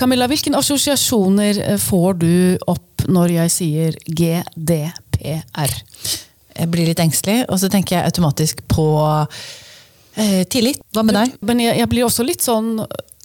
Camilla, hvilke assosiasjoner eh, får du opp når jeg sier GDPR? Jeg blir litt engstelig, og så tenker jeg automatisk på eh, tillit. Hva med deg? Men jeg, jeg blir også litt sånn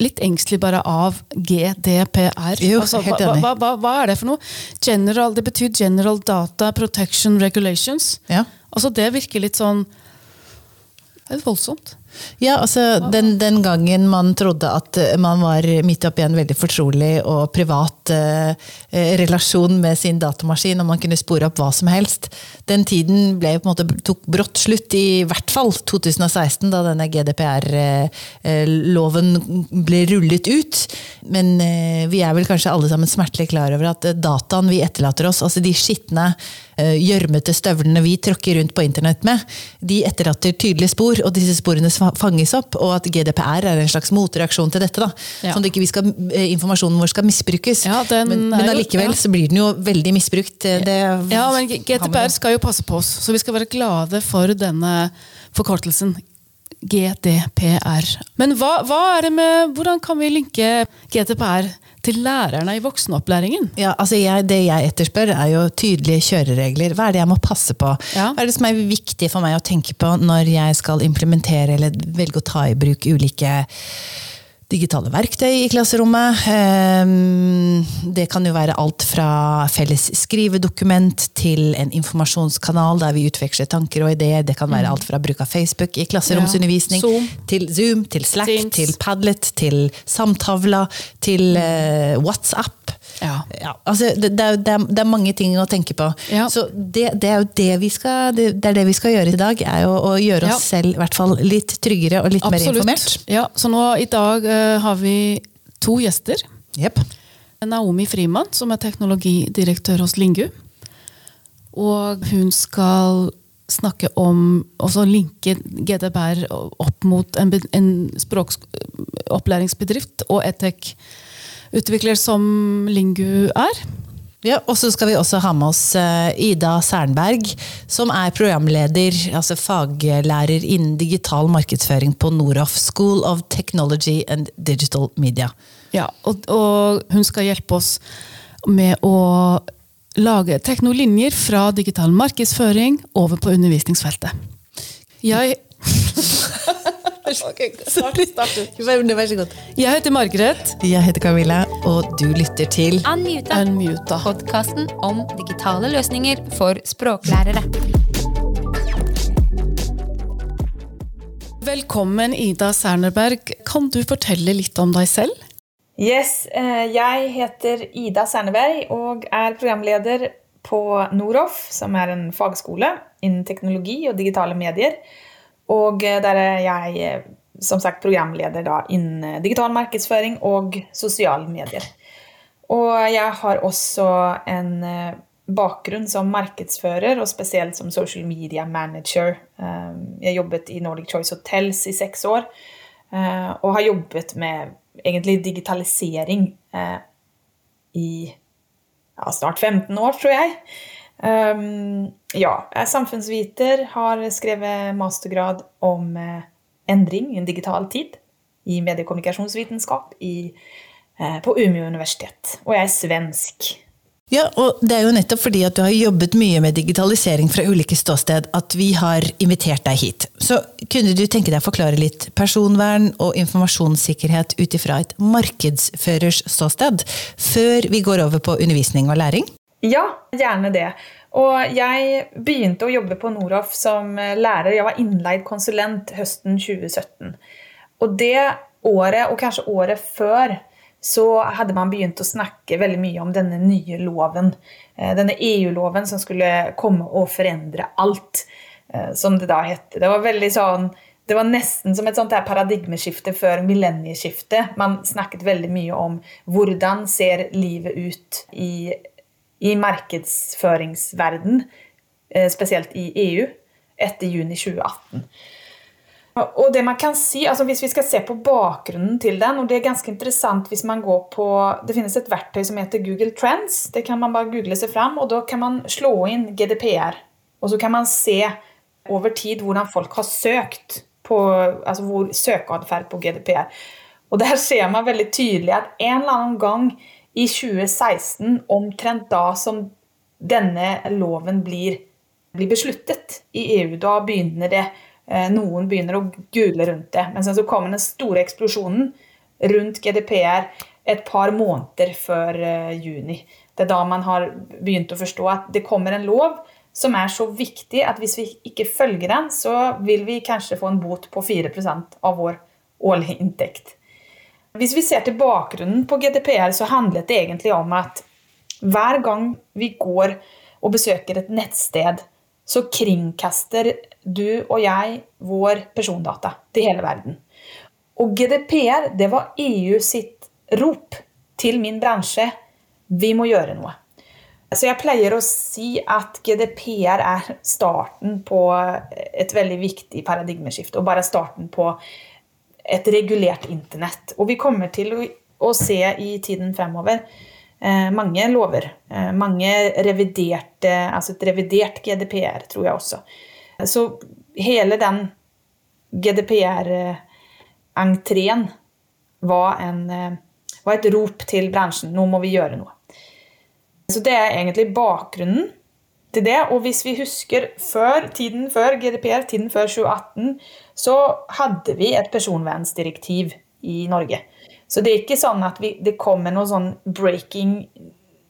litt engstelig bare av GDPR. Jo, altså, helt enig. hva, hva, hva er det for noe? General, det betyr General Data Protection Regulations. Ja. Altså Det virker litt sånn Det er voldsomt. Ja, altså den, den gangen man trodde at eh, man var midt oppi en veldig fortrolig og privat eh, eh, relasjon med sin datamaskin, og man kunne spore opp hva som helst, den tiden ble måte, tok brått slutt, i hvert fall 2016, da denne GDPR-loven ble rullet ut. Men eh, vi er vel kanskje alle sammen smertelig klar over at eh, dataen vi etterlater oss, altså de skitne, eh, gjørmete støvlene vi tråkker rundt på internett med, de etterlater tydelige spor, og disse sporene sva- fanges opp, og at GDPR er en slags motreaksjon til dette. da. Ja. Sånn at ikke vi skal, eh, informasjonen vår skal misbrukes. Ja, men, men allikevel ja. så blir den jo veldig misbrukt. eh, Det, Ja, men GDPR skal jo passe på oss, så vi skal være glade for denne forkortelsen. GDPR. Men hva, hva er det med, hvordan kan vi linke GDPR til lærerne i voksenopplæringen? Ja, altså jeg, Det jeg etterspør, er jo tydelige kjøreregler. Hva er det jeg må passe på? Ja. Hva er det som er viktig for meg å tenke på når jeg skal implementere eller velge å ta i bruk ulike digitale verktøy i klasserommet. Ehm, det kan jo være alt fra felles skrivedokument til en informasjonskanal der vi utveksler tanker og ideer. Det kan være mm. alt fra bruk av Facebook i klasseromsundervisning ja. Zoom. til Zoom, til Slack, Teams. til Padlet, til samtavla, til eh, WhatsApp. Ja. Ja, altså det, det, er, det, er, mange ting å tenke på. Ja. Så det, det er jo det vi skal det, er det vi skal gjøre i dag. er jo Å gjøre oss Ja. selv i hvert fall litt tryggere og litt mer informert. Ja, så nå i dag uh, har vi to gjester. Yep. Naomi Frimann, som er teknologidirektør hos Lingu. Og hun skal snakke om å linke GDPR opp mot en, en språkopplæringsbedrift og edtech-utvikler som Lingu er. Ja, og så skal vi også ha med oss eh, Ida Sernberg, som er programleder, altså faglærer innen digital markedsføring på Noroff School of Technology and Digital Media. Ja, og, og hun skal hjelpe oss med å lage teknolinjer fra digital markedsføring over på undervisningsfeltet. Jeg Start, start du. Vær så god. Jeg heter Margaret. Jeg heter Camilla, og du lytter til Unmuta. Unmuta. Podkasten om digitale løsninger for språklærere. Velkommen, Ida Sernerberg. Kan du fortelle litt om deg selv? Yes, eh, jeg heter Ida Serneberg og er programleder på Noroff, som er en fagskole innen teknologi og digitale medier. Og eh, der er jeg eh, som sagt programleder da innen eh, digital markedsføring og sosiale medier. Og jeg har også en bakgrunn som markedsfører, og spesielt som social media manager. Jeg jobbet i Nordic Choice Hotels i seks år, og har jobbet med egentlig digitalisering i ja, snart 15 år, tror jeg. Um, ja, jeg er samfunnsviter, har skrevet mastergrad om eh, endring i en digital tid i mediekommunikasjonsvitenskap i, eh, på Umeå universitet. Og jeg er svensk. Ja, og det er jo nettopp fordi at du har jobbet mye med digitalisering fra ulike ståsted at vi har invitert deg hit. Så kunne du tenke deg å forklare litt personvern og informasjonssikkerhet ut ifra et markedsførers ståsted, før vi går over på undervisning og læring? Ja, gjerne det. Og jeg begynte å jobbe på Noroff som eh, lærer. Jeg var innleid konsulent høsten 2017. Og det året, og kanskje året før, så hadde man begynt å snakke veldig mye om denne nye loven. Eh, Denne EU-loven som skulle komme og forandre alt, eh, som det da hette. Det var veldig sånn det var nesten som et sånt paradigmeskifte før millennieskiftet. Man snakket veldig mye om hvordan ser livet ut i, i markedsføringsverden, eh, spesielt i EU, etter juni 2018. Og det man kan si, altså Hvis vi skal se på bakgrunnen til den, og det er ganske interessant hvis man går på Det finnes et verktøy som heter Google Trends. Det kan man bare google seg fram, og da kan man slå inn GDPR. Og så kan man se over tid hvordan folk har søkt på altså hvor søkeatferd på GDPR. Og der ser man veldig tydelig at en eller annen gang i 2016, omtrent da som denne loven blir, blir besluttet i EU, da begynner det eh, Noen begynner å google rundt det. Men så kommer den store eksplosjonen rundt GDPR et par måneder før uh, juni. Det er da man har begynt å forstå at det kommer en lov som er så viktig at hvis vi ikke følger den, så vil vi kanskje få en bot på 4 av vår årlige inntekt. Hvis vi ser til bakgrunnen på GDPR, så handlet det egentlig om at hver gang vi går og besøker et nettsted, så kringkaster du og jeg vår persondata til hele verden. Og GDPR det var EU sitt rop til min bransje. Vi må gjøre noe. Så jeg pleier å si at GDPR er starten på et veldig viktig paradigmeskifte. Og bare starten på et regulert internett. Og vi kommer til å se i tiden fremover eh, mange lover. Eh, mange reviderte Altså et revidert GDPR, tror jeg også. Så hele den GDPR-entreen var, eh, var et rop til bransjen. Nå må vi gjøre noe. Så det er egentlig bakgrunnen til det. Og hvis vi husker før, tiden før GDPR, tiden før 2018, så hadde vi et personvernsdirektiv i Norge. Så det er ikke sånn at vi, det kommer noe sånn breaking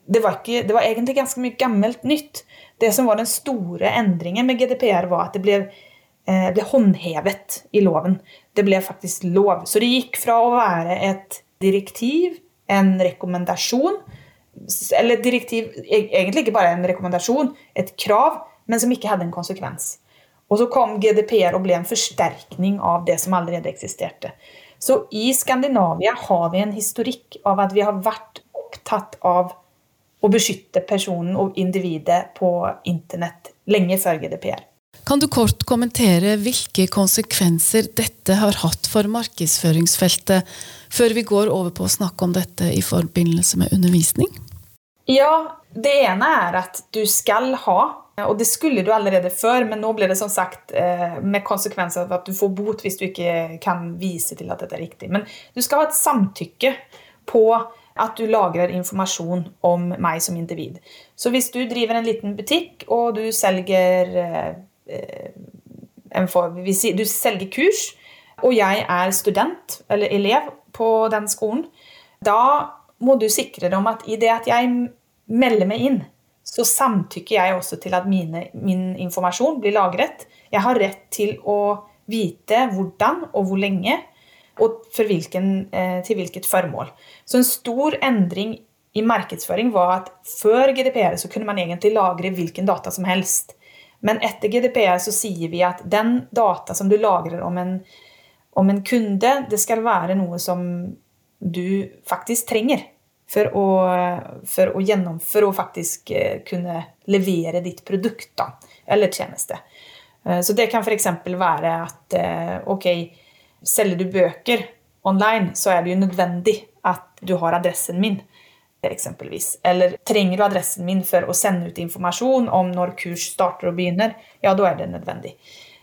det var, ikke, det var, egentlig ganske mye gammelt nytt. Det som var den store endringen med GDPR, var at det ble, eh, ble håndhevet i loven. Det ble faktisk lov. Så det gikk fra å være et direktiv, en rekommendasjon, eller direktiv, e-, egentlig ikke bare en rekommendasjon, et krav, men som ikke hadde en konsekvens. Og så kom GDPR og ble en forsterkning av det som allerede eksisterte. Så i Skandinavia har vi en historikk av at vi har vært opptatt av å beskytte personen og individet på internett lenge før GDPR. Kan du kort kommentere hvilke konsekvenser dette har hatt for markedsføringsfeltet, før vi går over på å snakke om dette i forbindelse med undervisning? Ja, det ene er at du skal ha, og det skulle du allerede før, men nå blir det som sagt eh, med konsekvenser at du får bot hvis du ikke kan vise til at dette er riktig. Men du skal ha et samtykke på at du lagrer informasjon om meg som individ. Så hvis du driver en liten butikk, og du selger eh, en for, du selger kurs, og jeg er student eller elev på den skolen, da må du sikre deg om at i det at jeg melder meg inn, så samtykker jeg også til at mine, min informasjon blir lagret. Jeg har rett til å vite hvordan og hvor lenge, og hvilken, eh, til hvilket formål. Så en stor endring i markedsføring var at før GDPR så kunne man egentlig lagre hvilken data som helst. Men etter GDPR så sier vi at den data som du lagrer om en, om en kunde, det skal være noe som du faktisk trenger for å, for å, gjennomføre og faktisk eh, kunne levere ditt produkt da, eller tjeneste. Eh, så det kan f.eks. være at eh, ok, selger du bøker online, så er det jo nødvendig at du har adressen min. Eksempelvis. Eller trenger du adressen min for å sende ut informasjon om når kurs starter og begynner, ja, da er det nødvendig.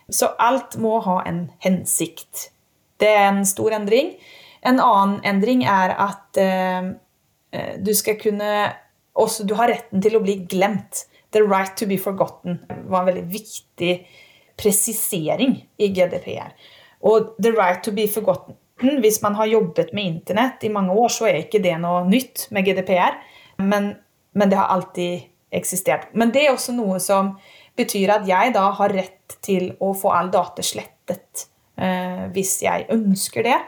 Så alt må ha en hensikt. Det er en stor endring. En annen endring er at du skal kunne også, Du har retten til å bli glemt. The right to be forgotten var en veldig viktig presisering i GDPR. Og the right to be forgotten Hvis man har jobbet med internett i mange år, så er ikke det noe nytt med GDPR. Men, men det har alltid eksistert. Men det er også noe som betyr at jeg da har rett til å få all data slettet eh, hvis jeg ønsker det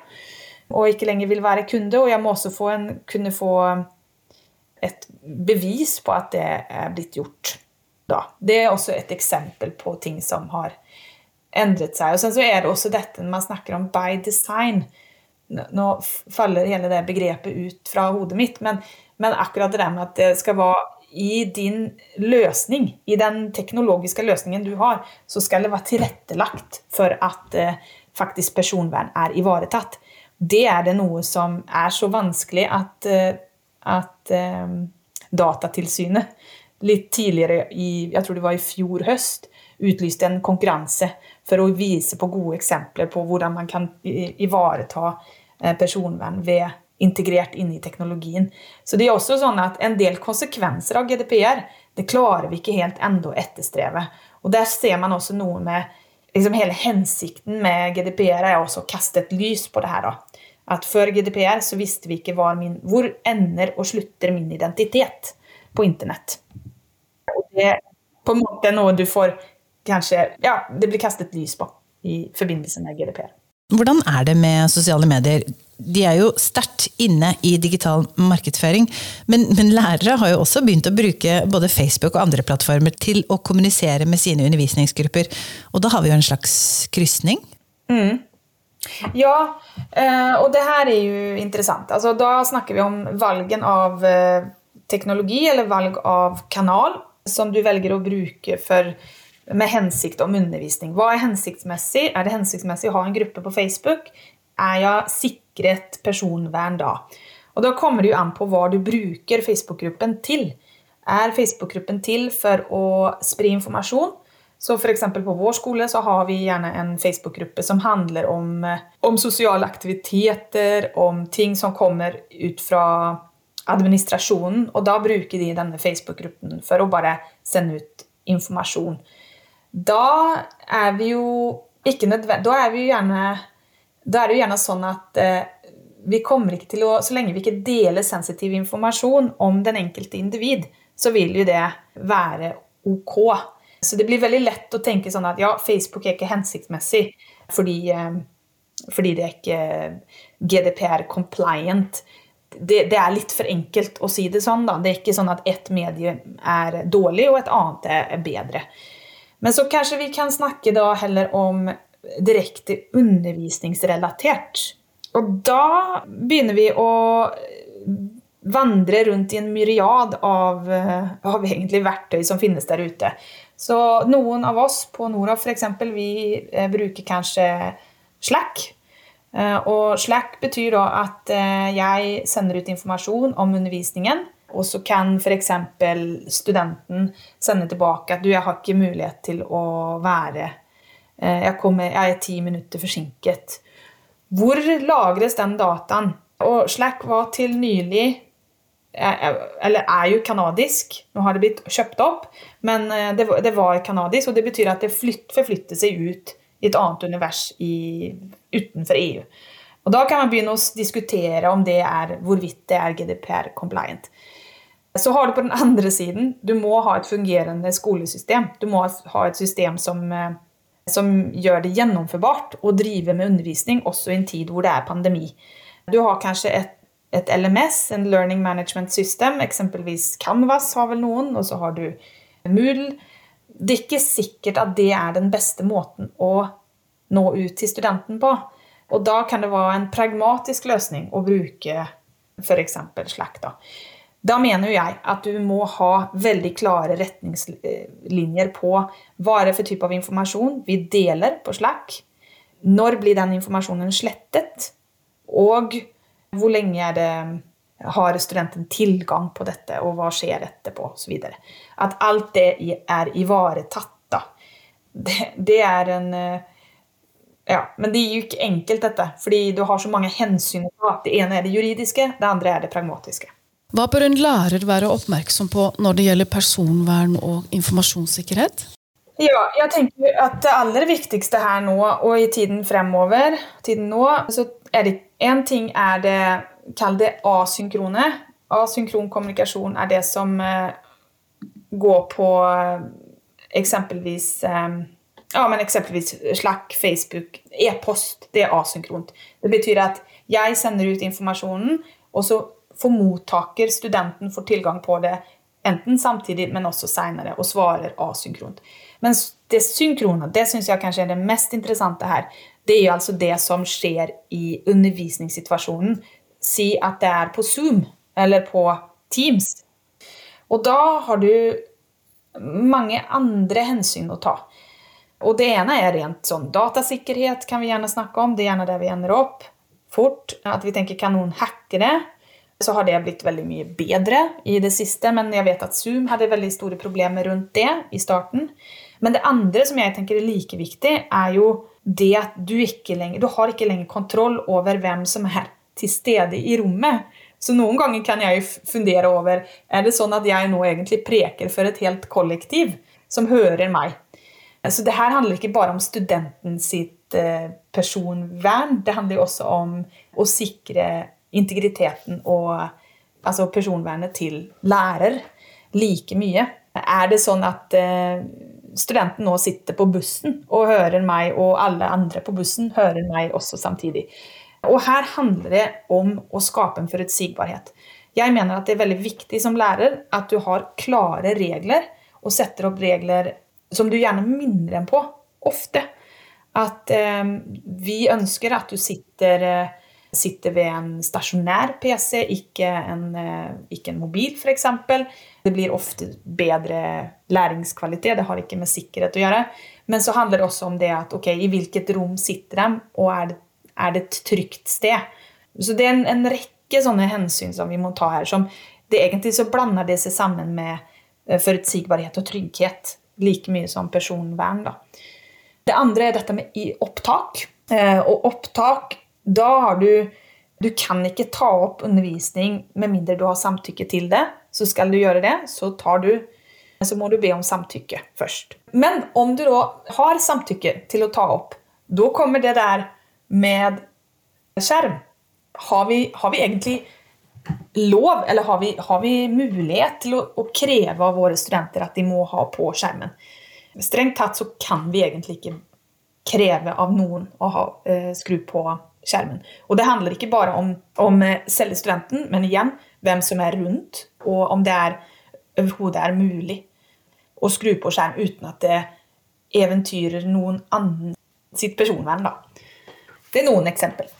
og ikke lenger vil være kunde. Og jeg må også få en, kunne få et bevis på at det er blitt gjort. Da. Det er også et eksempel på ting som har endret seg. Og så er det også dette når man snakker om by design. Nå faller hele det begrepet ut fra hodet mitt, men, men akkurat det der med at det skal være i din løsning, i den teknologiske løsningen du har, så skal det være tilrettelagt for at eh, faktisk personvern er ivaretatt det er det noe som er så vanskelig at, eh, at um, Datatilsynet litt tidligere, i, jeg tror det var i fjor høst, utlyste en konkurranse for å vise på gode eksempler på hvordan man kan ivareta eh, personvern ved integrert inn i teknologien. Så det er også sånn at en del konsekvenser av GDPR det klarer vi ikke helt ennå å etterstrebe. Og der ser man også noe med liksom Hele hensikten med GDPR er også å kaste et lys på det her. da. At Før GDPR så visste vi ikke min, hvor ender og slutter min identitet på internett. Og det er på en måte noe du får kanskje Ja, det blir kastet lys på i forbindelse med GDPR. Hvordan er det med sosiale medier? De er jo sterkt inne i digital markedsføring, men, men, lærere har jo også begynt å bruke både Facebook og andre plattformer til å kommunisere med sine undervisningsgrupper. Og da har vi jo en slags krysning? Mm. Ja, og det her er jo interessant. Altså, da snakker vi om valgen av eh, teknologi, eller valg av kanal, som du velger å bruke for med hensikt om undervisning. Hva er hensiktsmessig? Er det hensiktsmessig å ha en gruppe på Facebook? Er jeg sikret personvern da? Og Da kommer det jo an på hva du bruker Facebook-gruppen til. Er Facebook-gruppen til for å spre informasjon? Så for På vår skole så har vi gjerne en Facebook-gruppe som handler om, eh, om sosiale aktiviteter, om ting som kommer ut fra administrasjonen. Og da bruker de denne Facebook-gruppen for å bare sende ut informasjon da er vi jo ikke nødvendig Da er vi gjerne Da er det jo gjerne sånn at eh, vi kommer ikke til å Så lenge vi ikke deler sensitiv informasjon om den enkelte individ, så vil jo det være ok. Så det blir veldig lett å tenke sånn at ja, Facebook er ikke hensiktsmessig fordi, eh, fordi det er ikke GDPR compliant. Det, det, er litt for enkelt å si det sånn. da. Det er ikke sånn at ett medie er dårlig, og et annet er bedre. Men så kanskje vi kan snakke da heller om direkte undervisningsrelatert. Og da begynner vi å vandre rundt i en myriad av, eh, av verktøy som finnes der ute. Så noen av oss på Noraf f.eks. vi eh, bruker kanskje Slack. Eh, og Slack betyr da at jeg sender ut informasjon om undervisningen og så kan f.eks. studenten sende tilbake at du, jeg har ikke mulighet til å være eh, jeg, kommer, jeg er ti minutter forsinket. Hvor lagres den dataen? Og Slack var til nylig eh, eh, Eller er jo kanadisk. Nå har det blitt kjøpt opp, men det var, det var kanadisk. Og det betyr at det flytt, forflytter seg ut i et annet univers i, utenfor EU. Og Da kan man begynne å diskutere om det er, hvorvidt det er GDPR compliant. Så har du på den andre siden Du må ha et fungerende skolesystem. Du må ha et system som, eh, som gjør det gjennomførbart å drive med undervisning også i en tid hvor det er pandemi. Du har kanskje et, et LMS, en Learning Management System, eksempelvis Canvas har vel noen, og så har du Moodle. Det er ikke sikkert at det er den beste måten å nå ut til studenten på. Og da kan det være en pragmatisk løsning å bruke f.eks. Slack. da. Da mener jeg at du må ha veldig klare retningslinjer på hva er det for type av informasjon vi deler på Slack. Når blir den informasjonen slettet? Og hvor lenge det, har studenten tilgang på dette, og hva skjer etterpå? Og så At alt det er ivaretatt. Det, det er en ja, Men det er jo ikke enkelt, dette. Fordi du har så mange hensyn. Det ene er det juridiske, det andre er det pragmatiske. Hva bør en lærer være oppmerksom på når det gjelder personvern og informasjonssikkerhet? Ja, jeg tenker at Det aller viktigste her nå og i tiden fremover, tiden nå, så er det en ting er det Kall det asynkrone. Asynkron kommunikasjon er det som eh, går på eh, eksempelvis eh, ja, men eksempelvis Slack, Facebook, e-post. Det er asynkront. Det betyr at jeg sender ut informasjonen, og så får mottaker, studenten, får tilgang på det enten samtidig, men også senere, og svarer asynkront. Men det synkrone det syns jeg kanskje er det mest interessante her. Det er altså det som skjer i undervisningssituasjonen. Si at det er på Zoom eller på Teams. Og da har du mange andre hensyn å ta. Og det ene er rent sånn datasikkerhet, kan vi gjerne snakke om. Det er gjerne der vi ender opp fort. At vi tenker kan noen hacke det? så har det blitt veldig mye bedre i det siste. Men jeg vet at Zoom hadde veldig store problemer rundt det i starten. Men det andre som jeg tenker er like viktig, er jo det at du ikke lenger Du har ikke lenger kontroll over hvem som er til stede i rommet. Så noen ganger kan jeg fundere over er det sånn at jeg nå egentlig preker for et helt kollektiv som hører meg. Så det her handler ikke bare om studenten sitt eh, personvern. Det handler også om å sikre integriteten og altså personvernet til lærer like mye. Er det sånn at eh, studenten nå sitter på bussen og hører meg, og alle andre på bussen hører meg også samtidig? Og her handler det om å skape en forutsigbarhet. Jeg mener at det er veldig viktig som lærer at du har klare regler, og setter opp regler som du gjerne minner dem på ofte. At eh, vi ønsker at du sitter eh, sitter ved en stasjonær PC, ikke en, eh, ikke en mobil f.eks. Det blir ofte bedre læringskvalitet, det har ikke med sikkerhet å gjøre. Men så handler det også om det at ok, i hvilket rom sitter de, og er det, er det et trygt sted? Så det er en, en, rekke sånne hensyn som vi må ta her. som det Egentlig så blander det seg sammen med eh, forutsigbarhet og trygghet like mye som personvern. Da. Det andre er dette med opptak. Eh, og opptak da har du Du kan ikke ta opp undervisning med mindre du har samtykke til det. Så skal du gjøre det, så tar du så må du be om samtykke først. Men om du da har samtykke til å ta opp, da kommer det der med skjerm. Har vi, har vi egentlig lov, eller har vi, har vi mulighet til å, å, kreve av våre studenter at de må ha på skjermen? Strengt tatt så kan vi egentlig ikke kreve av noen å ha, eh, skru på skjermen. Og det handler ikke bare om, om eh, selve studenten, men igjen hvem som er rundt, og om det er overhodet er mulig å skru på skjerm uten at det eventyrer noen annen sitt personvern. Da. Det er noen eksempler.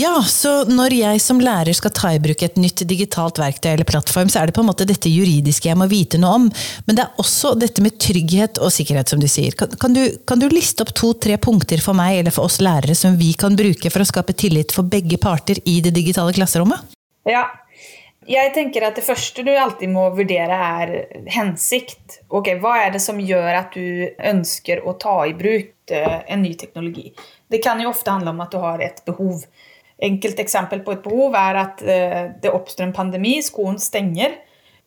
Ja, så når jeg som lærer skal ta i bruk et nytt digitalt verktøy eller plattform, så er det på en måte dette juridiske jeg må vite noe om. Men det er også dette med trygghet og sikkerhet, som du sier. Kan, kan, du, kan du, liste opp to-tre punkter for meg eller for oss lærere som vi kan bruke for å skape tillit for begge parter i det digitale klasserommet? Ja, jeg tenker at Det første du alltid må vurdere, er hensikt. Ok, Hva er det som gjør at du ønsker å ta i bruk eh, en ny teknologi? Det kan jo ofte handle om at du har et behov enkelt eksempel på et behov er at eh, det oppstår en pandemi, skolen stenger,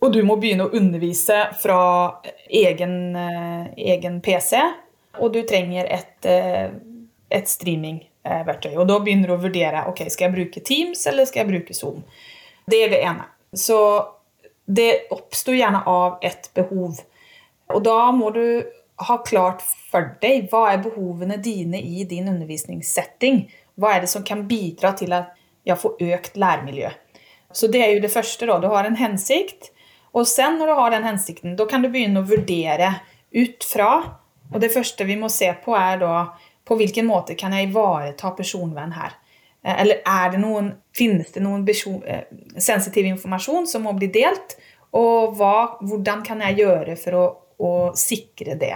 og du må begynne å undervise fra egen, eh, egen PC, og du trenger et, eh, et streamingverktøy. Og da begynner du å vurdere ok, skal jeg bruke Teams eller skal jeg bruke Zoom. Det er det ene. Så det oppstår gjerne av et behov. Og da må du ha klart for deg hva er behovene dine i din undervisningssetting. Hva er det som kan bidra til at jeg får økt læremiljø? Så det er jo det første. da. Du har en hensikt. Og sen når du har den hensikten, da kan du begynne å vurdere ut fra Og det første vi må se på, er da på hvilken måte kan jeg ivareta personvern her? Eller er det noen, finnes det noen eh, sensitiv informasjon som må bli delt? Og hva, hvordan kan jeg gjøre for å, å sikre det?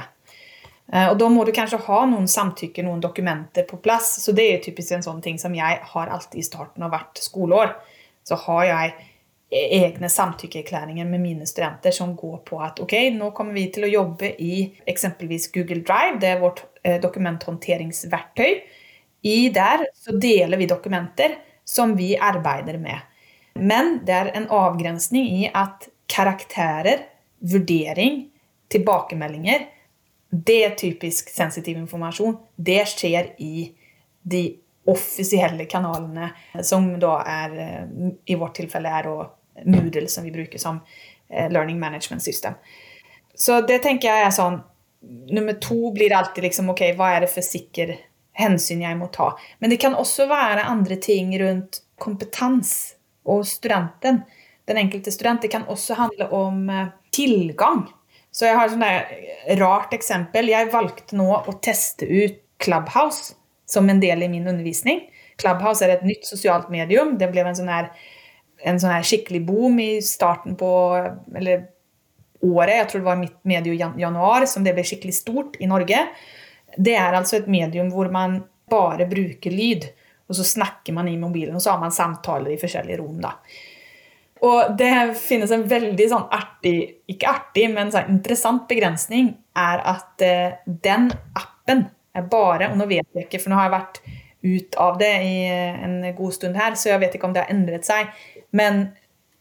Eh, og da må du kanskje ha noen samtykke, noen dokumenter på plass. Så det er typisk en sånn ting som jeg har alltid i starten av hvert skoleår. Så har jeg egne samtykkeerklæringer med mine studenter som går på at ok, nå kommer vi til å jobbe i eksempelvis Google Drive. Det er vårt eh, dokumenthåndteringsverktøy. I der så deler vi dokumenter som vi arbeider med. Men det er en avgrensning i at karakterer, vurdering, tilbakemeldinger det er typisk sensitiv informasjon. Det skjer i de offisielle kanalene, som da er i vårt tilfelle er Moodle, som vi bruker som eh, learning management system. Så det tenker jeg er sånn Nummer to blir alltid liksom ok, hva er det for sikker hensyn jeg må ta? Men det kan også være andre ting rundt kompetanse og studenten. Den enkelte student. Det kan også handle om eh, tilgang så jeg har et sånt rart eksempel. Jeg valgte nå å teste ut Clubhouse som en del i min undervisning. Clubhouse er et nytt sosialt medium. Det ble en sånn her, en sånn her skikkelig boom i starten på eller året. Jeg tror det var midt medio januar som det ble skikkelig stort i Norge. Det er altså et medium hvor man bare bruker lyd, og så snakker man i mobilen, og så har man samtaler i forskjellige rom. da. Og det finnes en veldig sånn artig, ikke artig, men sånn interessant begrensning, er at eh, den appen er bare, og nå vet jeg ikke, for nå har jeg vært ut av det i en god stund her, så jeg vet ikke om det har endret seg. Men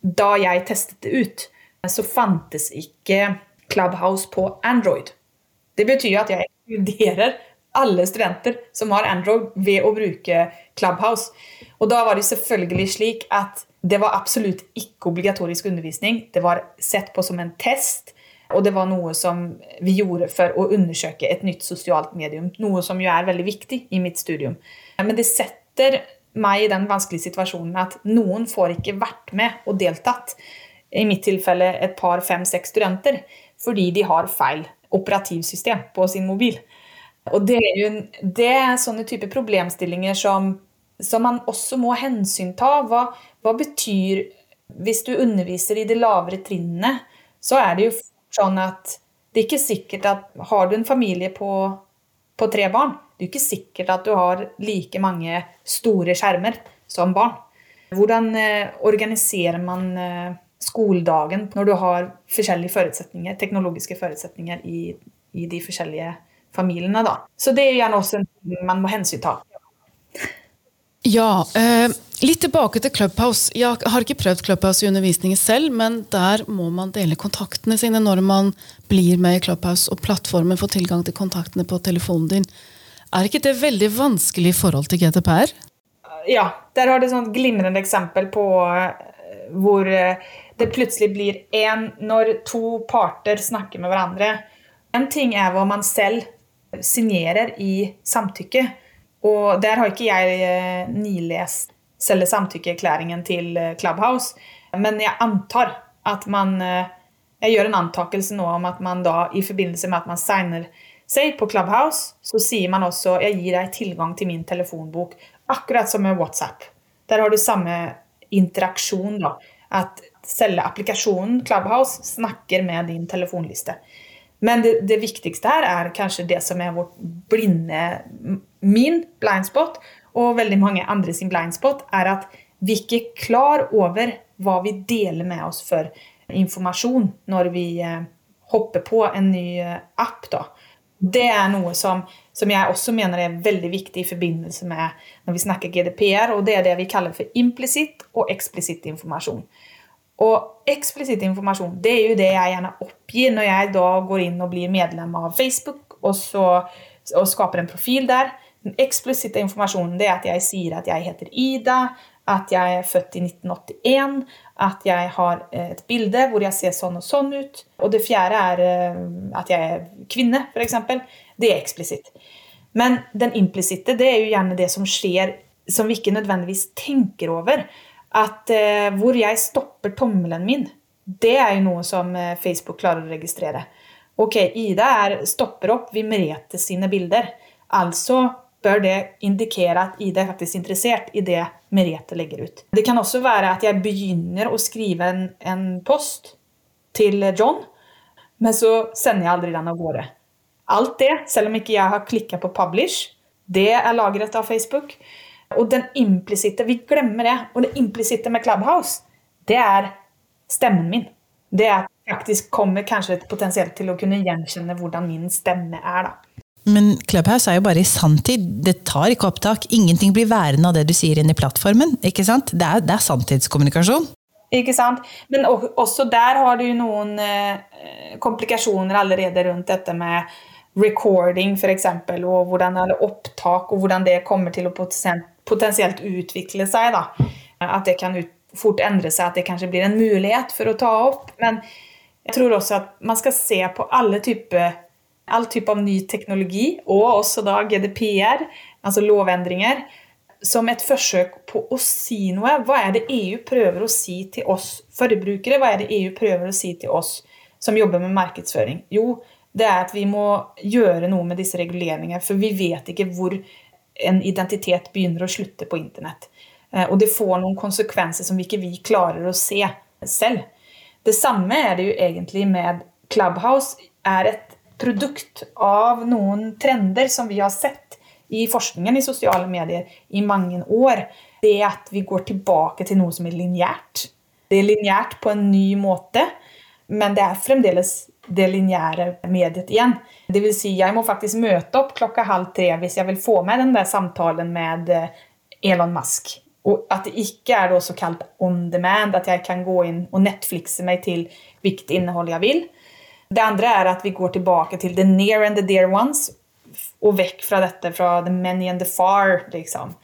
da jeg testet det ut, så fantes ikke Clubhouse på Android. Det betyr at jeg ekskluderer alle studenter som har Android, ved å bruke Clubhouse. Og da var det selvfølgelig slik at det var absolutt ikke obligatorisk undervisning. Det var sett på som en test. Og det var noe som vi gjorde for å undersøke et nytt sosialt medium. Noe som jo er veldig viktig i mitt studium. Men det setter meg i den vanskelige situasjonen at noen får ikke vært med og deltatt. I mitt tilfelle et par, fem, seks studenter. Fordi de har feil operativsystem på sin mobil. Og det er jo det er sånne type problemstillinger som, som man også må hensynta. Hva, hva betyr Hvis du underviser i de lavere trinnene, så er det jo sånn at det er ikke sikkert at Har du en familie på, på tre barn, det er ikke sikkert at du har like mange store skjermer som barn. Hvordan eh, organiserer man eh, skoledagen når du har forskjellige forutsetninger, teknologiske forutsetninger i, i de forskjellige familiene? da. Så det er gjerne også en ting man må hensynta. Ja, eh, litt tilbake til Clubhouse. Jeg har ikke prøvd Clubhouse i undervisningen selv, men der må man dele kontaktene sine når man blir med i Clubhouse, og plattformen får tilgang til kontaktene på telefonen din. Er ikke det veldig vanskelig i forhold til GDPR? Ja, der har du et glimrende eksempel på eh, hvor eh, det plutselig blir én når to parter snakker med hverandre. En ting er hva man selv signerer i samtykke. Og der har ikke jeg nylest nilest selve samtykkeerklæringen til eh, Clubhouse. Men jeg antar at man eh, Jeg gjør en antakelse nå om at man da i forbindelse med at man signer seg på Clubhouse, så sier man også jeg gir deg tilgang til min telefonbok. Akkurat som med WhatsApp. Der har du samme interaksjon. da, At selve applikasjonen Clubhouse snakker med din telefonliste. Men det, det, viktigste her er kanskje det som er vårt blinde Min blindspot og veldig mange andre sin blindspot, er at vi ikke er klar over hva vi deler med oss for informasjon når vi eh, hopper på en ny eh, app. da. Det er noe som, som, jeg også mener er veldig viktig i forbindelse med når vi snakker GDPR, og det er det vi kaller for implisitt og eksplisitt informasjon. Og eksplisitt informasjon det er jo det jeg gjerne oppgir når jeg da går inn og blir medlem av Facebook og, så, og skaper en profil der. Den eksplisitte informasjonen det er at jeg sier at jeg heter Ida, at jeg er født i 1981, at jeg har et bilde hvor jeg ser sånn og sånn ut. Og det fjerde er eh, at jeg er kvinne, f.eks. Det er eksplisitt. Men den implisitte det er jo gjerne det som skjer som vi ikke nødvendigvis tenker over at eh, hvor jeg stopper tommelen min, det er jo noe som eh, Facebook klarer å registrere. Ok, Ida er, stopper opp ved Merete sine bilder. Altså bør det indikere at Ida er faktisk interessert i det Merete legger ut. Det kan også være at jeg begynner å skrive en, en post til John, men så sender jeg aldri den av gårde. Alt det, selv om ikke jeg har klikka på 'publish', det er lagret av Facebook. Og den implisitte Vi glemmer det. Og det implisitte med Clubhouse, det er stemmen min. Det er at jeg faktisk kommer kanskje potensielt til å kunne gjenkjenne hvordan min stemme er. da. Men Clubhouse er jo bare i sanntid. Det tar ikke opptak. Ingenting blir værende av det du sier inn i plattformen. ikke sant? Det er, det er sanntidskommunikasjon. Ikke sant? Men også der har du noen eh, komplikasjoner allerede rundt dette med recording, f.eks., og hvordan, eller opptak, og hvordan det kommer til å potensielt utvikle seg. Da. At det kan fort endre seg, at det kanskje blir en mulighet for å ta opp. Men jeg tror også at man skal se på alle typer all type av ny teknologi, og også da GDPR, altså lovendringer, som et forsøk på å si noe. Hva er det EU prøver å si til oss forbrukere? Hva er det EU prøver å si til oss som jobber med markedsføring? Jo, det er at vi må gjøre noe med disse reguleringene, for vi vet ikke hvor en identitet begynner å slutte på internett. Eh, og det får noen konsekvenser som vi ikke vi klarer å se selv. Det samme er det jo egentlig med Clubhouse. er et produkt av noen trender som vi har sett i forskningen i sosiale medier i mange år. Det at vi går tilbake til noe som er lineært. Det er lineært på en ny måte. Men det er fremdeles det lineære mediet igjen. Det vil si, jeg må faktisk møte opp klokka halv tre hvis jeg vil få med den der samtalen med eh, Elon Musk. Og at det ikke er da såkalt on demand, at jeg kan gå inn og Netflixe meg til hvilket innhold jeg vil. Det andre er at vi går tilbake til the near and the dear ones, og vekk fra dette fra the many and the far. liksom.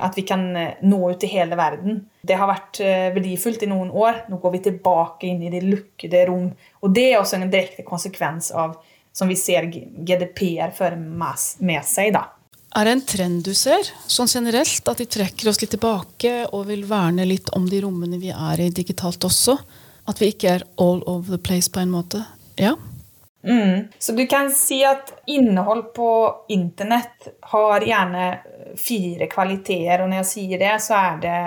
At vi kan eh, nå ut til hele verden. Det har vært eh, verdifullt i noen år. Nå går vi tilbake inn i det lukkede rom. Og det er også en direkte konsekvens av som vi ser GDPR fører med seg. da. Er det en trend du ser, sånn generelt, at de trekker oss litt tilbake og vil verne litt om de rommene vi er i digitalt også? At vi ikke er all over the place på en måte? Ja. Mm. Så du kan si at innhold på internett har gjerne fire kvaliteter, og når jeg sier det, så er det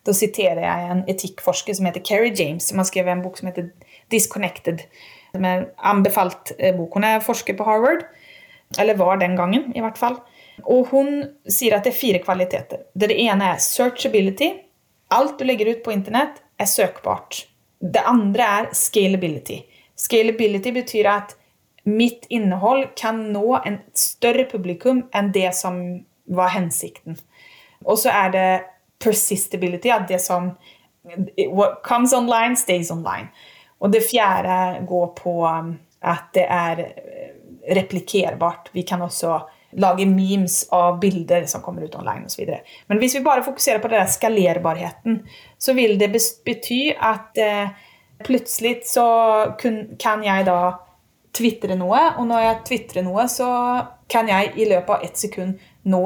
Da siterer jeg en etikkforsker som heter Kerry James, som har skrevet en bok som heter Disconnected. Som er anbefalt eh, bok. Hun er forsker på Harvard. Eller var den gangen, i hvert fall. Og hun sier at det er fire kvaliteter. Det ene er searchability. Alt du legger ut på internett, er søkbart. Det andre er scalability. Scalability betyr at mitt innhold kan nå en større publikum enn det som var hensikten. Og så er det persistability, at det som What comes online, stays online. Og det fjerde går på um, at det er replikkerbart. replikerbart. Vi kan også lage memes av bilder som kommer ut online osv. Men hvis vi bare fokuserer på den skalerbarheten, så vil det bety at eh, plutselig så kan jeg da tvitre noe, og når jeg tvitrer noe, så kan jeg i løpet av ett sekund nå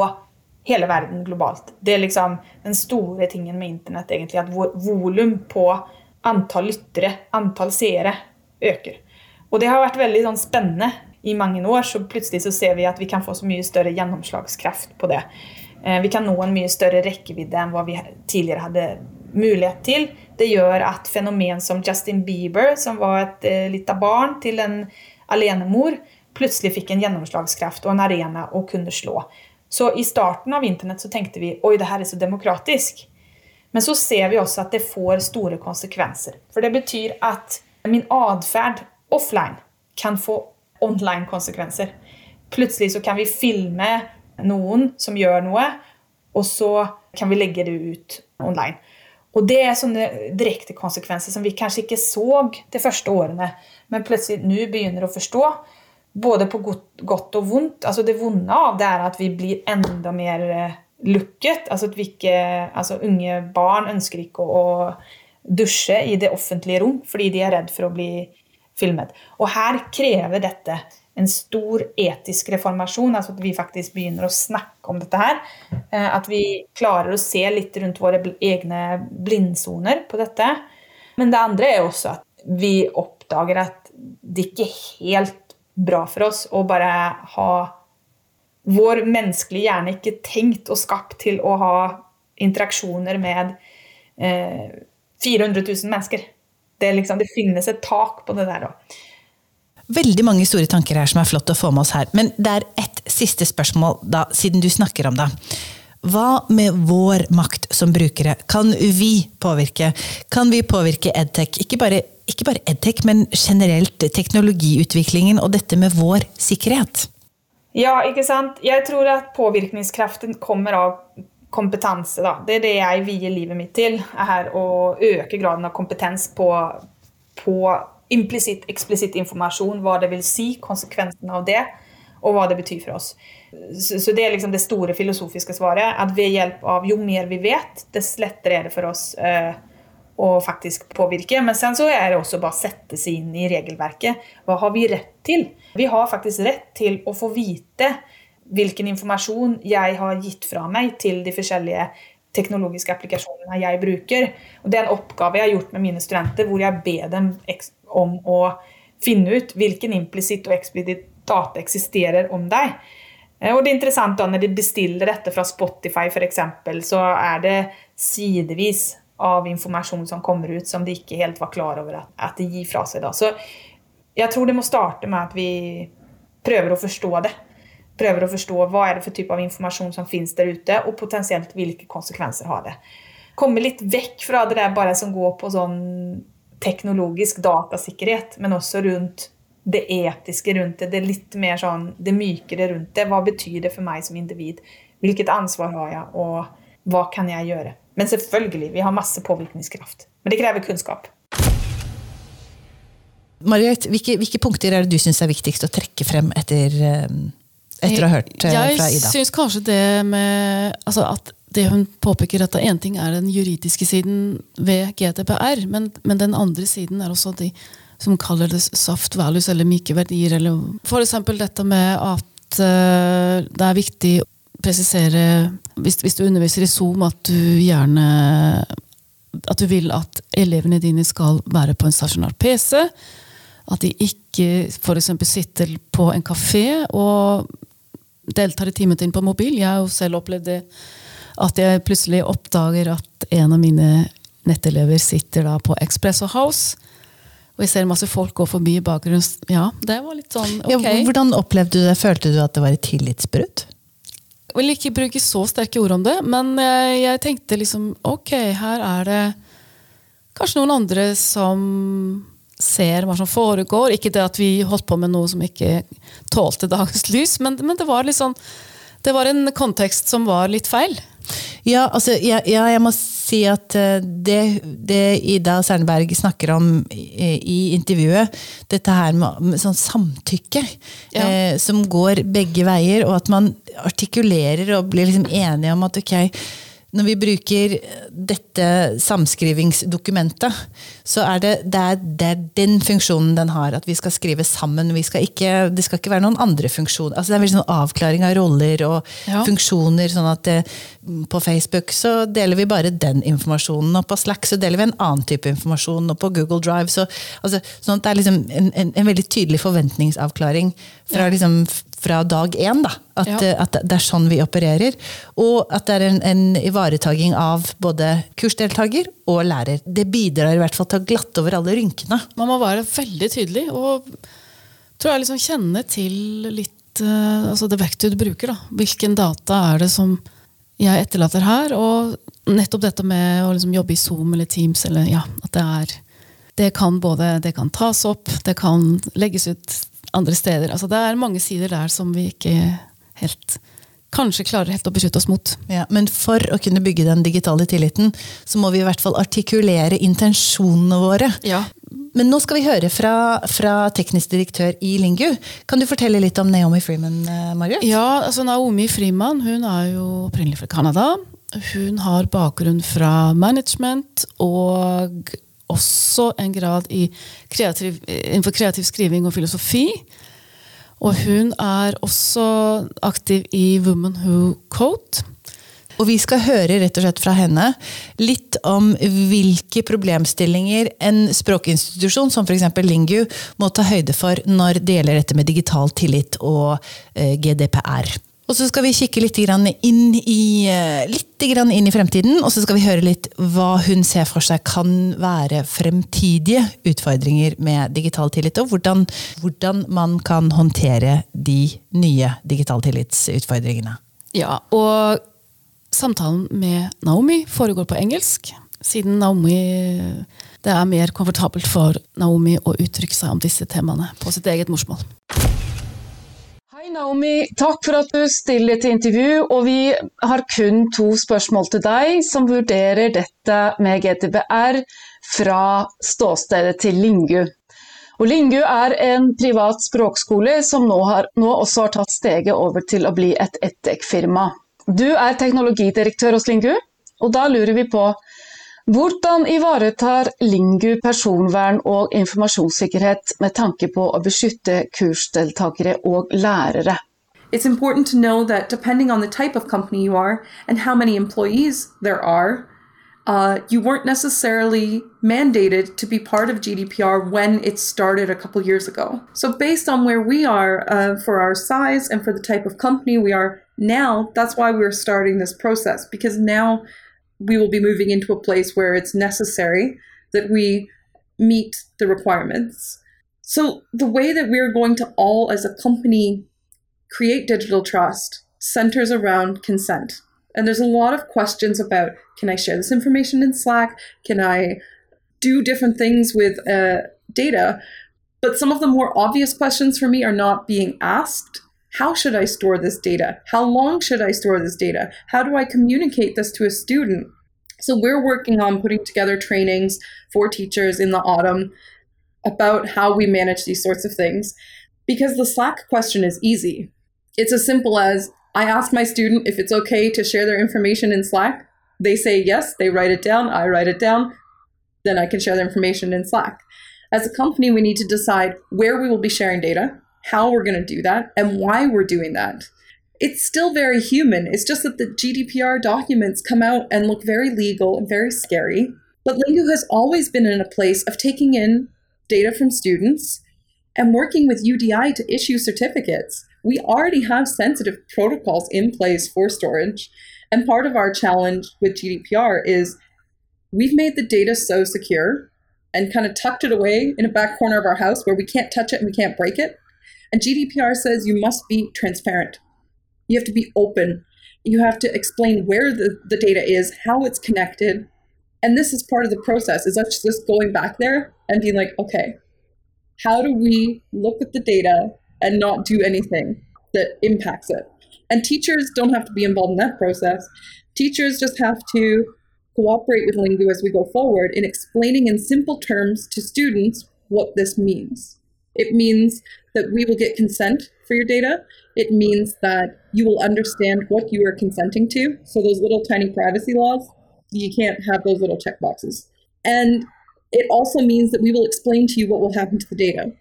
hele verden globalt. Det er liksom den store tingen med internett, egentlig, at volum på antall lyttere, antall seere, øker. Og det har vært veldig sånn, spennende i mange år, så plutselig så ser vi at vi kan få så mye større gjennomslagskraft på det. Eh, vi kan nå en mye større rekkevidde enn hva vi tidligere hadde mulighet til. Det gjør at fenomen som Justin Bieber, som var et eh, lite barn til en alenemor, plutselig fikk en gjennomslagskraft og en arena å kunne slå. Så i starten av internett så tenkte vi oi, det her er så demokratisk. Men så ser vi også at det får store konsekvenser. For det betyr at min atferd offline kan få online-konsekvenser. Plutselig så kan vi filme noen som gjør noe, og så kan vi legge det ut online. Og det er sånne direkte konsekvenser som vi kanskje ikke så de første årene, men plutselig nå begynner å forstå både på godt og vondt. Altså det vonde av det er at vi blir enda mer eh, lukket. Altså at vi ikke, altså unge barn ønsker ikke å, dusje i det offentlige rom fordi de er redd for å bli filmet. Og her krever dette en stor etisk reformasjon, altså at vi faktisk begynner å snakke om dette her. Eh, at vi klarer å se litt rundt våre egne blindsoner på dette. Men det andre er også at vi oppdager at det ikke er helt bra for oss å bare ha vår menneskelige hjerne ikke tenkt og skapt til å ha interaksjoner med eh, 400 000 mennesker. Det, liksom, det, finnes et tak på det der òg. Veldig mange store tanker her som er flott å få med oss her. Men det er ett siste spørsmål, da, siden du snakker om det. Hva med vår makt som brukere? Kan vi påvirke? Kan vi påvirke Edtech? Ikke bare ikke bare edtech, men generelt teknologiutviklingen og dette med vår sikkerhet? Ja, ikke sant. Jeg tror at påvirkningskraften kommer av kompetanse. Da. Det er det jeg vier livet mitt til. er Å øke graden av kompetens på, på implisitt, eksplisitt informasjon. Hva det vil si, konsekvensene av det, og hva det betyr for oss. Så, så det er liksom det store filosofiske svaret. At ved hjelp av jo mer vi vet, dess lettere er det for oss. Eh, å faktisk påvirke. Men sen så er det også bare å sette seg inn i regelverket. Hva har vi rett til? Vi har faktisk rett til å få vite hvilken informasjon jeg har gitt fra meg til de forskjellige teknologiske applikasjonene jeg bruker. Og det er en oppgave jeg har gjort med mine studenter, hvor jeg ber dem om å finne ut hvilken implisitt og eksplisitt data eksisterer om deg. Eh, og det er interessant da, Når de bestiller dette fra Spotify, for eksempel, så er det sidevis av informasjon som kommer ut som de ikke helt var klar over at, at de gir fra seg. Da. Så jeg tror det må starte med at vi prøver å forstå det. Prøver å forstå hva er det for type av informasjon som finnes der ute, og potensielt hvilke konsekvenser har det. Komme litt vekk fra det der bare som går på sånn teknologisk datasikkerhet, men også rundt det etiske rundt det. Det litt mer sånn, det mykere rundt det. Hva betyr det for meg som individ? Hvilket ansvar har jeg, og hva kan jeg gjøre? Men selvfølgelig, vi har masse påvirkningskraft. Men det krever kunnskap. Margaret, hvilke, hvilke punkter er det du syns er viktigst å trekke frem etter, eh, etter å ha hørt eh, jeg fra Ida? Jeg syns kanskje det med altså at det hun påpeker at én ting er den juridiske siden ved GDPR, men, men, den andre siden er også de som kaller det soft values, eller myke verdier. Eller F.eks. dette med at uh, det er viktig å presisere, hvis, hvis, du underviser i Zoom, at du gjerne at du vil at elevene dine skal være på en stasjonær PC. At de ikke f.eks. sitter på en kafé og deltar i timen din på mobil. Jeg har jo selv opplevd det at jeg plutselig oppdager at en av mine nettelever sitter da på Expresso House. Og jeg ser masse folk gå forbi i bakgrunnen. Ja, det var litt sånn ok. Ja, hvordan opplevde du det? Følte du at det var et tillitsbrudd? Jeg vil ikke bruke så sterke ord om det, men jeg, jeg tenkte liksom ok, her er det kanskje noen andre som ser hva som foregår. Ikke det at vi holdt på med noe som ikke tålte dagens lys, men, men det var litt sånn det var en kontekst som var litt feil. Ja, altså, ja, ja, jeg må si at eh, det, det Ida Sernberg snakker om i, i, intervjuet, dette her med, med sånn samtykke, ja. eh, som går begge veier, og at man artikulerer og blir liksom enige om at ok, når vi bruker dette samskrivingsdokumentet, så er det, det, er, det er den funksjonen den har. At vi skal skrive sammen. Skal ikke, det skal ikke være noen andre funksjoner. Altså det er veldig sånn avklaring av roller og ja. funksjoner. sånn at det, På Facebook så deler vi bare den informasjonen, og på Slack så deler vi en annen type informasjon, og på Google Drive så altså, sånn at Det er liksom en, en, en veldig tydelig forventningsavklaring fra ja. liksom fra dag én. Da. At, ja. Eh, at, det er sånn vi opererer. Og at det er en, en ivaretaking av både kursdeltaker og lærer. Det bidrar i hvert fall til å glatte over alle rynkene. Man må være veldig tydelig og tror jeg liksom kjenne til litt uh, altså det verktøyet du bruker. Da. Hvilken data er det som jeg etterlater her? Og nettopp dette med å liksom jobbe i Zoom eller Teams, eller ja, at det er det kan både det kan tas opp, det kan legges ut andre steder. Altså, det er mange sider der som vi ikke helt kanskje klarer helt å beskytte oss mot. Ja, men for å kunne bygge den digitale tilliten, så må vi i hvert fall artikulere intensjonene våre. Ja. Men nå skal vi høre fra, fra, teknisk direktør i Lingu. Kan du fortelle litt om Naomi Freeman, Marius? Ja, altså Naomi Freeman hun er jo opprinnelig fra Canada. Hun har bakgrunn fra management og også en grad kreativ, innenfor kreativ skriving og filosofi. Og hun er også aktiv i Women Who Code. Og vi skal høre rett og slett fra henne litt om hvilke problemstillinger en språkinstitusjon som f.eks. Lingu må ta høyde for når det gjelder dette med digital tillit og eh, GDPR. Og så skal vi kikke litt inn i, eh, litt inn i fremtiden, og så skal vi høre litt hva hun ser for seg kan være fremtidige utfordringer med digital tillit, og hvordan, hvordan man kan håndtere de nye digital tillitsutfordringene. Ja, og samtalen med Naomi foregår på engelsk, siden Naomi det er mer komfortabelt for Naomi å uttrykke seg om disse temaene på sitt eget morsmål. Naomi, takk for at du stiller til intervju. og Vi har kun to spørsmål til deg som vurderer dette med GTBR fra ståstedet til Lingu. Og Lingu er en privat språkskole som nå, har, nå også har tatt steget over til å bli et EdTech-firma. Du er teknologidirektør hos Lingu, og da lurer vi på hvordan ivaretar Lingu personvern og informasjonssikkerhet med tanke på å beskytte kursdeltakere og lærere? It's important to know that depending on the type of company you are and how many employees there are, uh, you weren't necessarily mandated to be part of GDPR when it started a couple years ago. So, based on where we are uh, for our size and for the type of company we are now, that's why we're starting this process because now we will be moving into a place where it's necessary that we meet the requirements. So, the way that we're going to all, as a company, create digital trust centers around consent. And there's a lot of questions about can I share this information in Slack? Can I do different things with uh, data, but some of the more obvious questions for me are not being asked. How should I store this data? How long should I store this data? How do I communicate this to a student? So we're working on putting together trainings for teachers in the autumn about how we manage these sorts of things because the Slack question is easy. It's as simple as I ask my student if it's okay to share their information in Slack. They say yes, they write it down, I write it down, then I can share their information in Slack. As a company, we need to decide where we will be sharing data, how we're going to do that, and why we're doing that. It's still very human. It's just that the GDPR documents come out and look very legal and very scary. But Lingu has always been in a place of taking in data from students and working with UDI to issue certificates. We already have sensitive protocols in place for storage. And part of our challenge with GDPR is we've made the data so secure and kind of tucked it away in a back corner of our house where we can't touch it and we can't break it. And GDPR says you must be transparent. You have to be open. You have to explain where the, the data is, how it's connected. And this is part of the process, is us just going back there and being like, okay, how do we look at the data and not do anything that impacts it? And teachers don't have to be involved in that process. Teachers just have to cooperate with Lingu as we go forward in explaining in simple terms to students what this means. It means that we will get consent for your data. It means that you will understand what you are consenting to. So those little tiny privacy laws, you can't have those little check boxes. And it also means that we will explain to you what will happen to the data.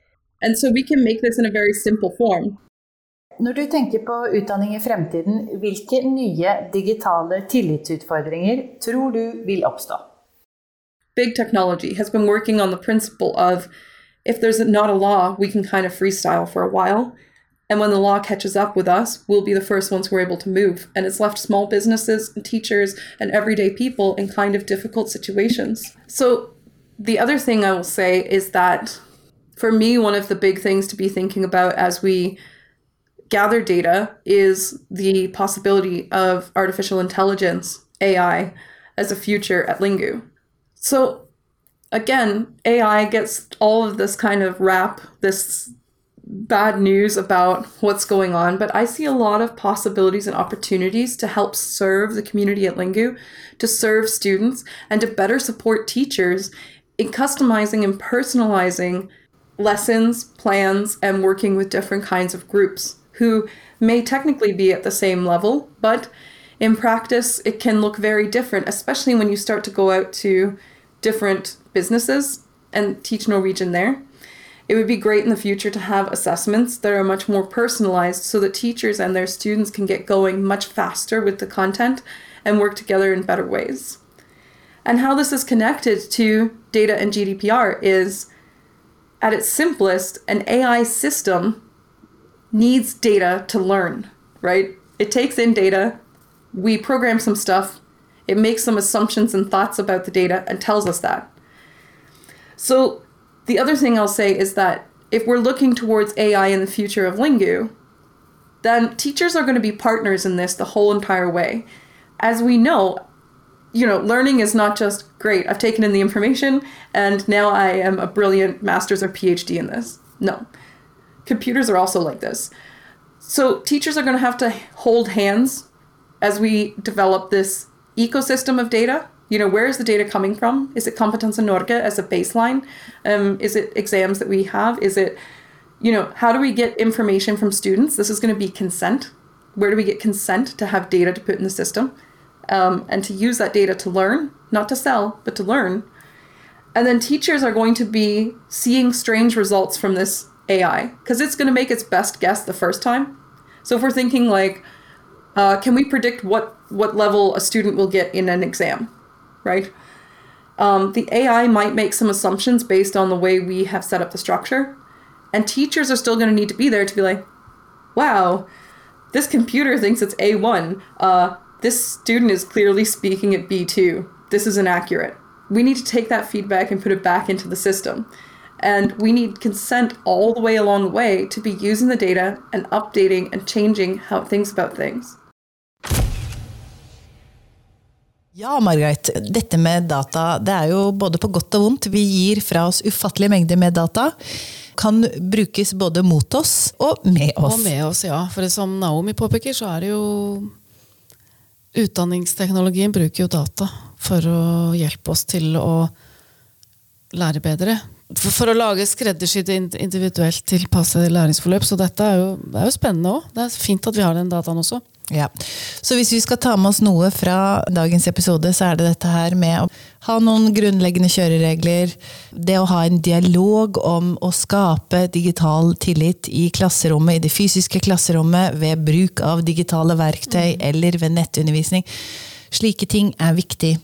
And so we can make this in a very simple form. Når du tenker på utdanning i fremtiden, hvilke nye digitale tillitsutfordringer tror du vil oppstå? Big technology has been working on the principle of if there's not a law, we can kind of freestyle for a while. And when the law catches up with us, we'll be the first ones who are able to move. And it's left small businesses and teachers and everyday people in kind of difficult situations. So, the other thing I will say is that for me, one of the big things to be thinking about as we gather data is the possibility of artificial intelligence, AI, as a future at Lingu. So, again, AI gets all of this kind of rap, this bad news about what's going on, but I see a lot of possibilities and opportunities to help serve the community at Lingu, to serve students, and to better support teachers in customizing and personalizing lessons, plans, and working with different kinds of groups who may technically be at the same level, but in practice, it can look very different, especially when you start to go out to different businesses and teach Norwegian there. It would be great in the future to have assessments that are much more personalized so that teachers and their students can get going much faster with the content and work together in better ways. And how this is connected to data and GDPR is at its simplest, an AI system needs data to learn, right? It takes in data, we program some stuff, it makes some assumptions and thoughts about the data and tells us that. So, the other thing I'll say is that if we're looking towards AI in the future of Lingu, then teachers are going to be partners in this the whole entire way. As we know, you know, learning is not just great. I've taken in the information and now I am a brilliant master's or PhD in this. No. Computers are also like this. So teachers are going to have to hold hands as we develop this ecosystem of data you know where is the data coming from? Is it Kompetanse Norge as a baseline? Um, is it exams that we have? Is it you know how do we get information from students? This is going to be consent. Where do we get consent to have data to put in the system? Um, and to use that data to learn not to sell but to learn. And then teachers are going to be seeing strange results from this ai because it's going to make its best guess the first time. So if we're thinking like uh, can we predict what what level a student will get in an exam right? Um, the AI might make some assumptions based on the way we have set up the structure. And teachers are still going to need to be there to be like, wow, this computer thinks it's A1. Uh, this student is clearly speaking at B2. This is inaccurate. We need to take that feedback and put it back into the system. And we need consent all the way along the way to be using the data and updating and changing how it thinks about things. Ja, Margaret. Dette med data, det er jo både på godt og vondt. Vi gir fra oss ufattelige mengder med data. Kan brukes både mot oss og med oss. Og med oss, ja. For som Naomi påpeker, så er det jo Utdanningsteknologien bruker jo data for å hjelpe oss til å lære bedre. For, for å lage skreddersydde individuelt tilpassede læringsforløp. Så dette er jo, er jo spennende òg. Det er fint at vi har den dataen også. Ja. Så hvis vi skal ta med oss noe fra dagens episode, så er det dette her med å ha noen grunnleggende kjøreregler. Det å ha en dialog om å skape digital tillit i klasserommet, i det fysiske klasserommet, ved bruk av digitale verktøy eller ved nettundervisning. Slike ting er viktig.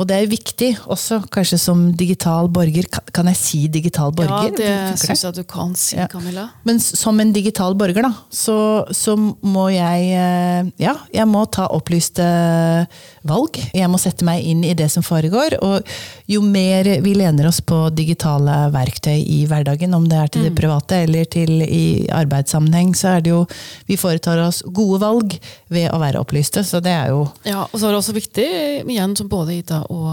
Og det er viktig også, kanskje som digital borger. Kan- jeg si digital borger? Ja, det syns jeg du kan si, Ja. Camilla. Men som en digital borger, da, så, så må jeg eh, Ja, jeg må ta opplyste valg. Jeg må sette meg inn i det som foregår. Og jo mer vi lener oss på digitale verktøy i hverdagen, om det er til det private eller til i arbeidssammenheng, så er det jo Vi foretar oss gode valg ved å være opplyste, så det er jo Ja, og så er det også viktig, igjen som både Ida og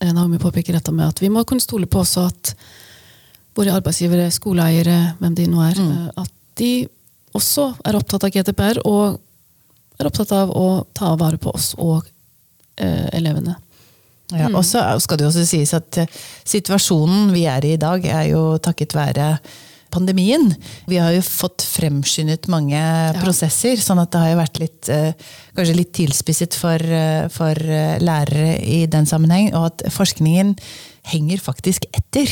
eh, Naomi påpeker dette med at vi må kunne stole på også at våre arbeidsgivere, skoleeiere, hvem de nå er, mm. at de også er opptatt av GDPR og er opptatt av å ta vare på oss og eh, elevene. Ja, og så skal det jo også sies at eh, situasjonen vi er i i dag, er jo takket være pandemien. Vi har jo fått fremskyndet mange prosesser, sånn at det har jo vært litt, eh, kanskje litt tilspisset for, eh, for eh, lærere i den sammenheng, og at forskningen henger faktisk etter.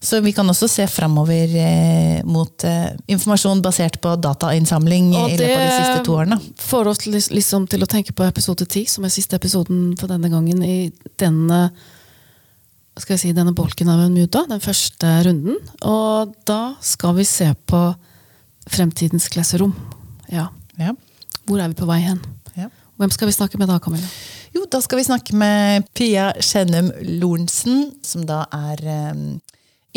Så vi kan også se framover eh, mot eh, informasjon basert på datainnsamling i løpet av de siste to årene. Det får oss liksom til å tenke på episode 10, som er siste episoden for denne gangen i denne skal jeg si, denne bolken av en muta, den første runden. Og da skal vi se på fremtidens klasserom. Ja. Ja. Hvor er vi på vei hen? Ja. Hvem skal vi snakke med da, Camilla? Jo, da skal vi snakke med Pia Skjennum Lorentzen, som da er eh,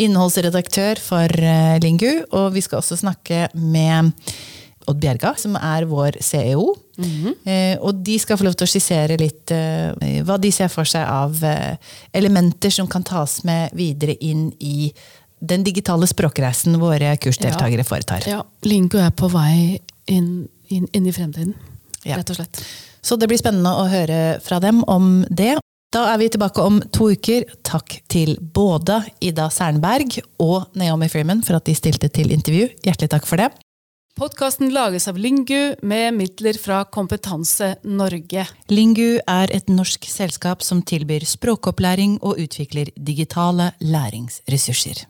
innholdsredaktør for eh, Lingu. Og vi skal også snakke med Odd Bjerga, som er vår CEO. eh, og de skal få lov til å skissere litt eh, hva de ser for seg av eh, elementer som kan tas med videre inn i den digitale språkreisen våre kursdeltakere foretar. Ja, Lingo er på vei inn, inn, inn i fremtiden, Ja. rett og slett. Så det blir spennende å høre fra dem om det. Da er vi tilbake om to uker. Takk til både Ida Sernberg og Naomi Freeman for at de stilte til intervju. Hjertelig takk for det. Podkasten lages av Lingu med midler fra Kompetanse Norge. Lingu er et norsk selskap som tilbyr språkopplæring og utvikler digitale læringsressurser.